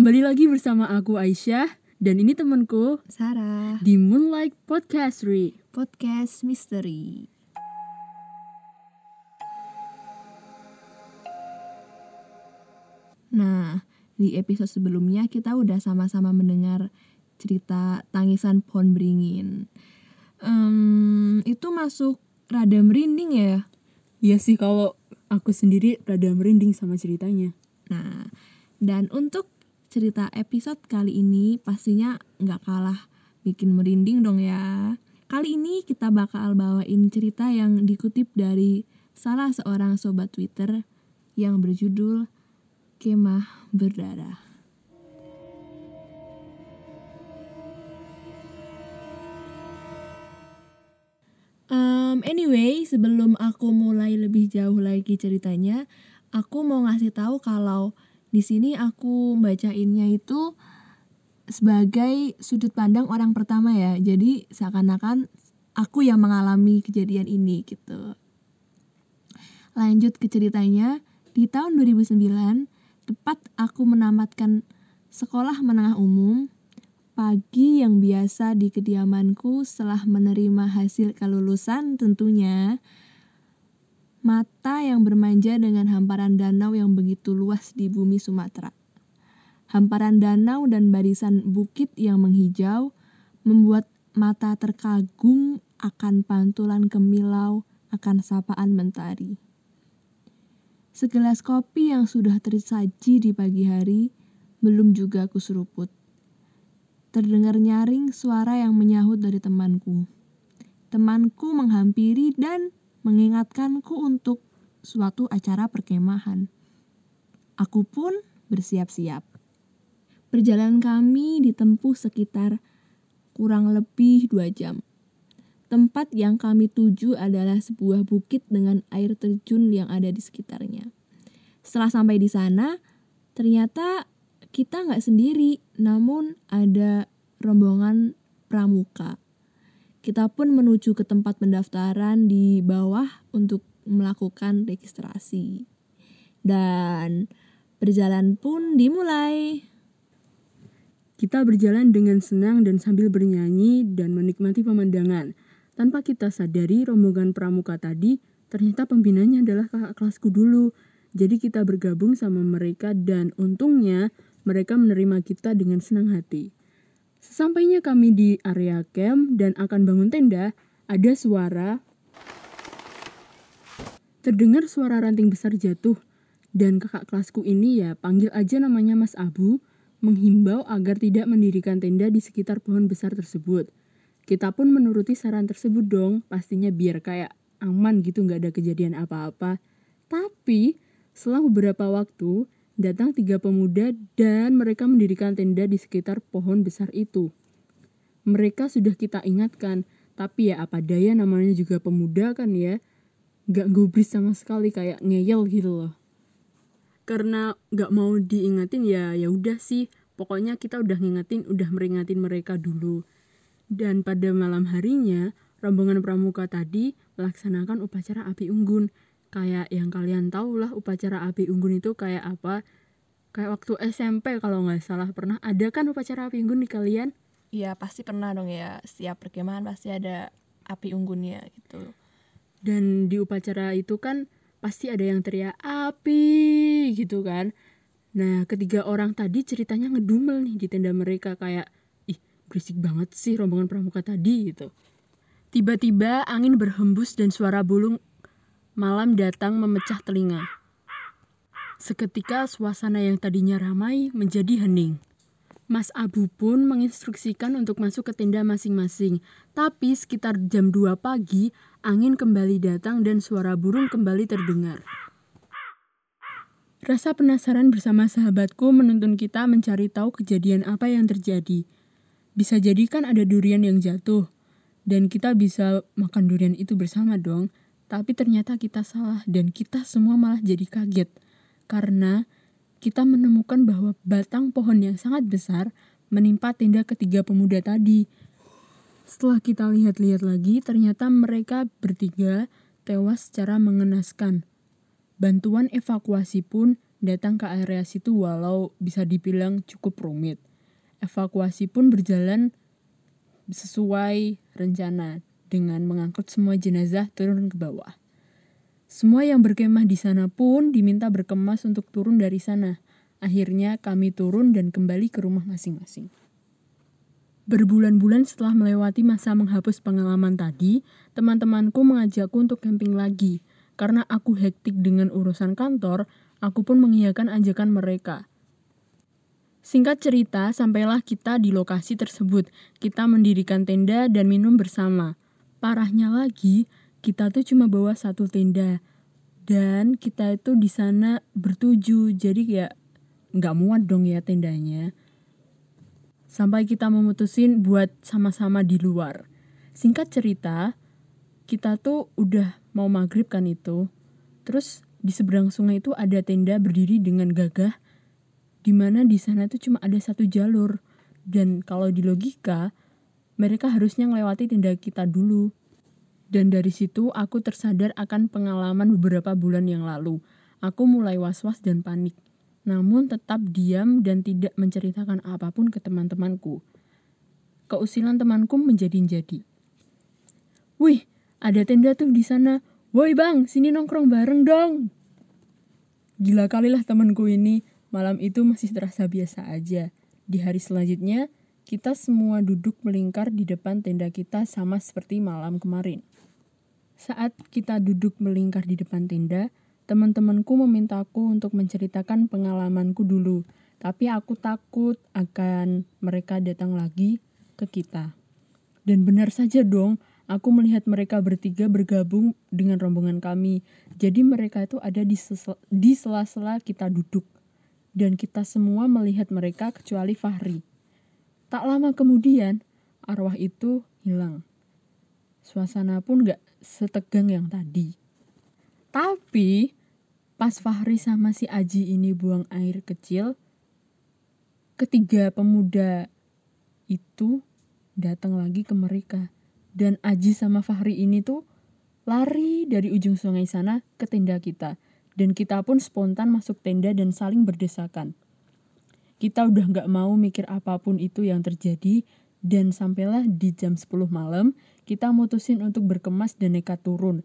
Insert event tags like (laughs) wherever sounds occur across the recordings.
Kembali lagi bersama aku Aisyah dan ini temanku Sarah, di Moonlight Podcastery. podcast misteri. Nah, di episode sebelumnya kita udah sama-sama mendengar cerita tangisan pohon beringin. Em, itu masuk rada merinding ya. Ya sih kalau aku sendiri rada merinding sama ceritanya. Nah, dan untuk cerita episode kali ini pastinya nggak kalah bikin merinding dong ya. Kali ini kita bakal bawain cerita yang dikutip dari salah seorang sobat Twitter yang berjudul Kemah Berdarah. Um, anyway, sebelum aku mulai lebih jauh lagi ceritanya, aku mau ngasih tahu kalau di sini aku bacainnya itu sebagai sudut pandang orang pertama ya. Jadi seakan-akan aku yang mengalami kejadian ini gitu. Lanjut ke ceritanya, di tahun 2009, tepat aku menamatkan sekolah menengah umum, pagi yang biasa di kediamanku setelah menerima hasil kelulusan tentunya, mata yang bermanja dengan hamparan danau yang begitu luas di bumi Sumatera. Hamparan danau dan barisan bukit yang menghijau membuat mata terkagum akan pantulan kemilau akan sapaan mentari. Segelas kopi yang sudah tersaji di pagi hari belum juga aku seruput. Terdengar nyaring suara yang menyahut dari temanku. Temanku menghampiri dan mengingatkanku untuk suatu acara perkemahan. Aku pun bersiap-siap. Perjalanan kami ditempuh sekitar kurang lebih dua jam. Tempat yang kami tuju adalah sebuah bukit dengan air terjun yang ada di sekitarnya. Setelah sampai di sana, ternyata kita nggak sendiri, namun ada rombongan pramuka. Kita pun menuju ke tempat pendaftaran di bawah untuk melakukan registrasi. Dan perjalanan pun dimulai. Kita berjalan dengan senang dan sambil bernyanyi dan menikmati pemandangan. Tanpa kita sadari rombongan pramuka tadi ternyata pembinanya adalah kakak kelasku dulu. Jadi kita bergabung sama mereka dan untungnya mereka menerima kita dengan senang hati. Sesampainya kami di area camp dan akan bangun tenda, ada suara terdengar suara ranting besar jatuh dan kakak kelasku ini ya panggil aja namanya Mas Abu menghimbau agar tidak mendirikan tenda di sekitar pohon besar tersebut. Kita pun menuruti saran tersebut dong, pastinya biar kayak aman gitu nggak ada kejadian apa-apa. Tapi setelah beberapa waktu, datang tiga pemuda dan mereka mendirikan tenda di sekitar pohon besar itu. Mereka sudah kita ingatkan, tapi ya apa daya namanya juga pemuda kan ya, nggak gubris sama sekali kayak ngeyel gitu loh. Karena nggak mau diingatin ya ya udah sih, pokoknya kita udah ngingetin, udah meringatin mereka dulu. Dan pada malam harinya, rombongan pramuka tadi melaksanakan upacara api unggun kayak yang kalian tahu lah upacara api unggun itu kayak apa? Kayak waktu SMP kalau nggak salah pernah ada kan upacara api unggun di kalian? Iya pasti pernah dong ya, setiap perkemahan pasti ada api unggunnya gitu. dan di upacara itu kan pasti ada yang teriak api gitu kan. Nah ketiga orang tadi ceritanya ngedumel nih di tenda mereka kayak ih berisik banget sih rombongan pramuka tadi gitu. Tiba-tiba angin berhembus dan suara bulung malam datang memecah telinga Seketika suasana yang tadinya ramai menjadi hening. Mas Abu pun menginstruksikan untuk masuk ke tenda masing-masing. Tapi sekitar jam 2 pagi, angin kembali datang dan suara burung kembali terdengar. Rasa penasaran bersama sahabatku menuntun kita mencari tahu kejadian apa yang terjadi. Bisa jadi kan ada durian yang jatuh, dan kita bisa makan durian itu bersama dong. Tapi ternyata kita salah dan kita semua malah jadi kaget karena kita menemukan bahwa batang pohon yang sangat besar menimpa tenda ketiga pemuda tadi. Setelah kita lihat-lihat lagi, ternyata mereka bertiga tewas secara mengenaskan. Bantuan evakuasi pun datang ke area situ walau bisa dibilang cukup rumit. Evakuasi pun berjalan sesuai rencana dengan mengangkut semua jenazah turun ke bawah. Semua yang berkemah di sana pun diminta berkemas untuk turun dari sana. Akhirnya kami turun dan kembali ke rumah masing-masing. Berbulan-bulan setelah melewati masa menghapus pengalaman tadi, teman-temanku mengajakku untuk camping lagi. Karena aku hektik dengan urusan kantor, aku pun mengiyakan ajakan mereka. Singkat cerita, sampailah kita di lokasi tersebut. Kita mendirikan tenda dan minum bersama. Parahnya lagi, kita tuh cuma bawa satu tenda. Dan kita itu di sana bertujuh, jadi ya nggak muat dong ya tendanya. Sampai kita memutusin buat sama-sama di luar. Singkat cerita, kita tuh udah mau maghrib kan itu. Terus di seberang sungai itu ada tenda berdiri dengan gagah, di mana di sana tuh cuma ada satu jalur. Dan kalau di logika, mereka harusnya ngelewati tenda kita dulu. Dan dari situ aku tersadar akan pengalaman beberapa bulan yang lalu. Aku mulai was-was dan panik. Namun tetap diam dan tidak menceritakan apa pun ke teman-temanku. Keusilan temanku menjadi-jadi. Wih, ada tenda tuh di sana. Woi bang, sini nongkrong bareng dong. Gila kali lah temanku ini. Malam itu masih terasa biasa aja. Di hari selanjutnya, kita semua duduk melingkar di depan tenda kita sama seperti malam kemarin. Saat kita duduk melingkar di depan tenda, teman-temanku memintaku untuk menceritakan pengalamanku dulu. Tapi aku takut akan mereka datang lagi ke kita. Dan benar saja dong, Aku melihat mereka bertiga bergabung dengan rombongan kami. Jadi mereka itu ada di, di sela-sela kita duduk. Dan kita semua melihat mereka kecuali Fahri. Tak lama kemudian, arwah itu hilang. Suasana pun gak setegang yang tadi. Tapi, pas Fahri sama si Aji ini buang air kecil, ketiga pemuda itu datang lagi ke mereka dan Aji sama Fahri ini tuh lari dari ujung sungai sana ke tenda kita. Dan kita pun spontan masuk tenda dan saling berdesakan. Kita udah gak mau mikir apa pun itu yang terjadi dan sampailah di jam 10 malam kita mutusin untuk berkemas dan nekat turun.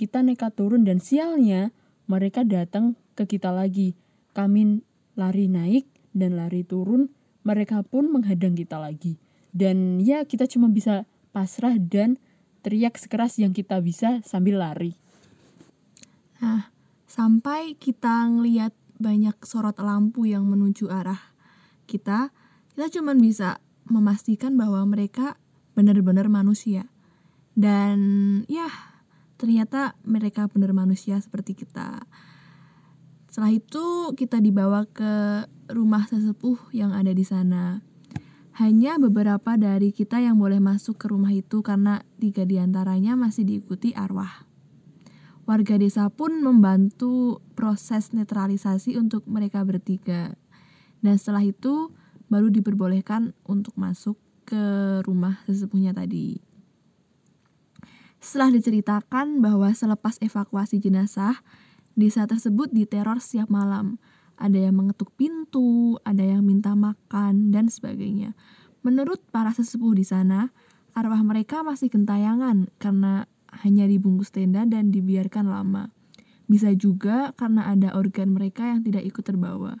Kita nekat turun dan sialnya mereka datang ke kita lagi. Kami lari naik dan lari turun, mereka pun menghadang kita lagi. Dan ya kita cuma bisa pasrah dan teriak sekeras yang kita bisa sambil lari. Nah, sampai kita ngeliat banyak sorot lampu yang menuju arah kita, kita cuma bisa memastikan bahwa mereka benar-benar manusia. Dan ya, ternyata mereka benar manusia seperti kita. Setelah itu kita dibawa ke rumah sesepuh yang ada di sana. Hanya beberapa dari kita yang boleh masuk ke rumah itu karena tiga di antaranya masih diikuti arwah. Warga desa pun membantu proses netralisasi untuk mereka bertiga. Dan setelah itu baru diperbolehkan untuk masuk ke rumah sesepuhnya tadi. Setelah diceritakan bahwa selepas evakuasi jenazah, desa tersebut diteror setiap malam ada yang mengetuk pintu, ada yang minta makan, dan sebagainya. Menurut para sesepuh di sana, arwah mereka masih gentayangan karena hanya dibungkus tenda dan dibiarkan lama. Bisa juga karena ada organ mereka yang tidak ikut terbawa.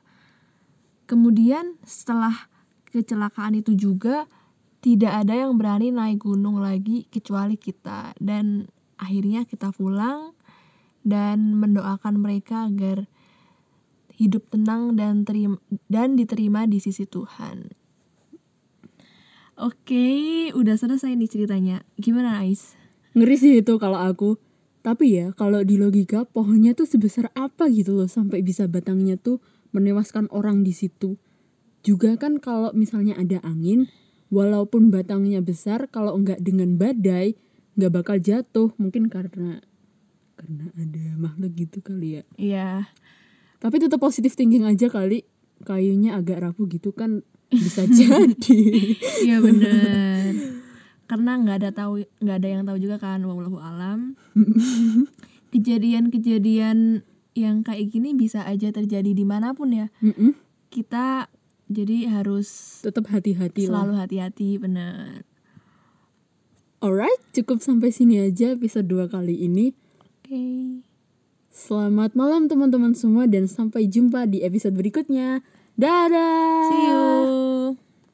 Kemudian setelah kecelakaan itu juga tidak ada yang berani naik gunung lagi kecuali kita dan akhirnya kita pulang dan mendoakan mereka agar hidup tenang dan terima dan diterima di sisi Tuhan. Oke, udah selesai nih ceritanya. Gimana, Ais? Ngeri sih itu kalau aku. Tapi ya, kalau di logika pohonnya tuh sebesar apa gitu loh sampai bisa batangnya tuh menewaskan orang di situ. Juga kan kalau misalnya ada angin, walaupun batangnya besar, kalau enggak dengan badai, nggak bakal jatuh. Mungkin karena karena ada makhluk gitu kali ya. Iya tapi tetap positif thinking aja kali kayunya agak rapuh gitu kan bisa (laughs) jadi iya bener karena nggak ada tahu nggak ada yang tahu juga kan wallahu alam (laughs) kejadian-kejadian yang kayak gini bisa aja terjadi di mana pun ya. Mm-mm. Kita jadi harus Tetap hati-hati selalu hati-hati, benar. Alright, cukup sampai sini aja episode 2 kali ini. Oke. Selamat malam teman-teman semua dan sampai jumpa di episode berikutnya. Dadah. See you.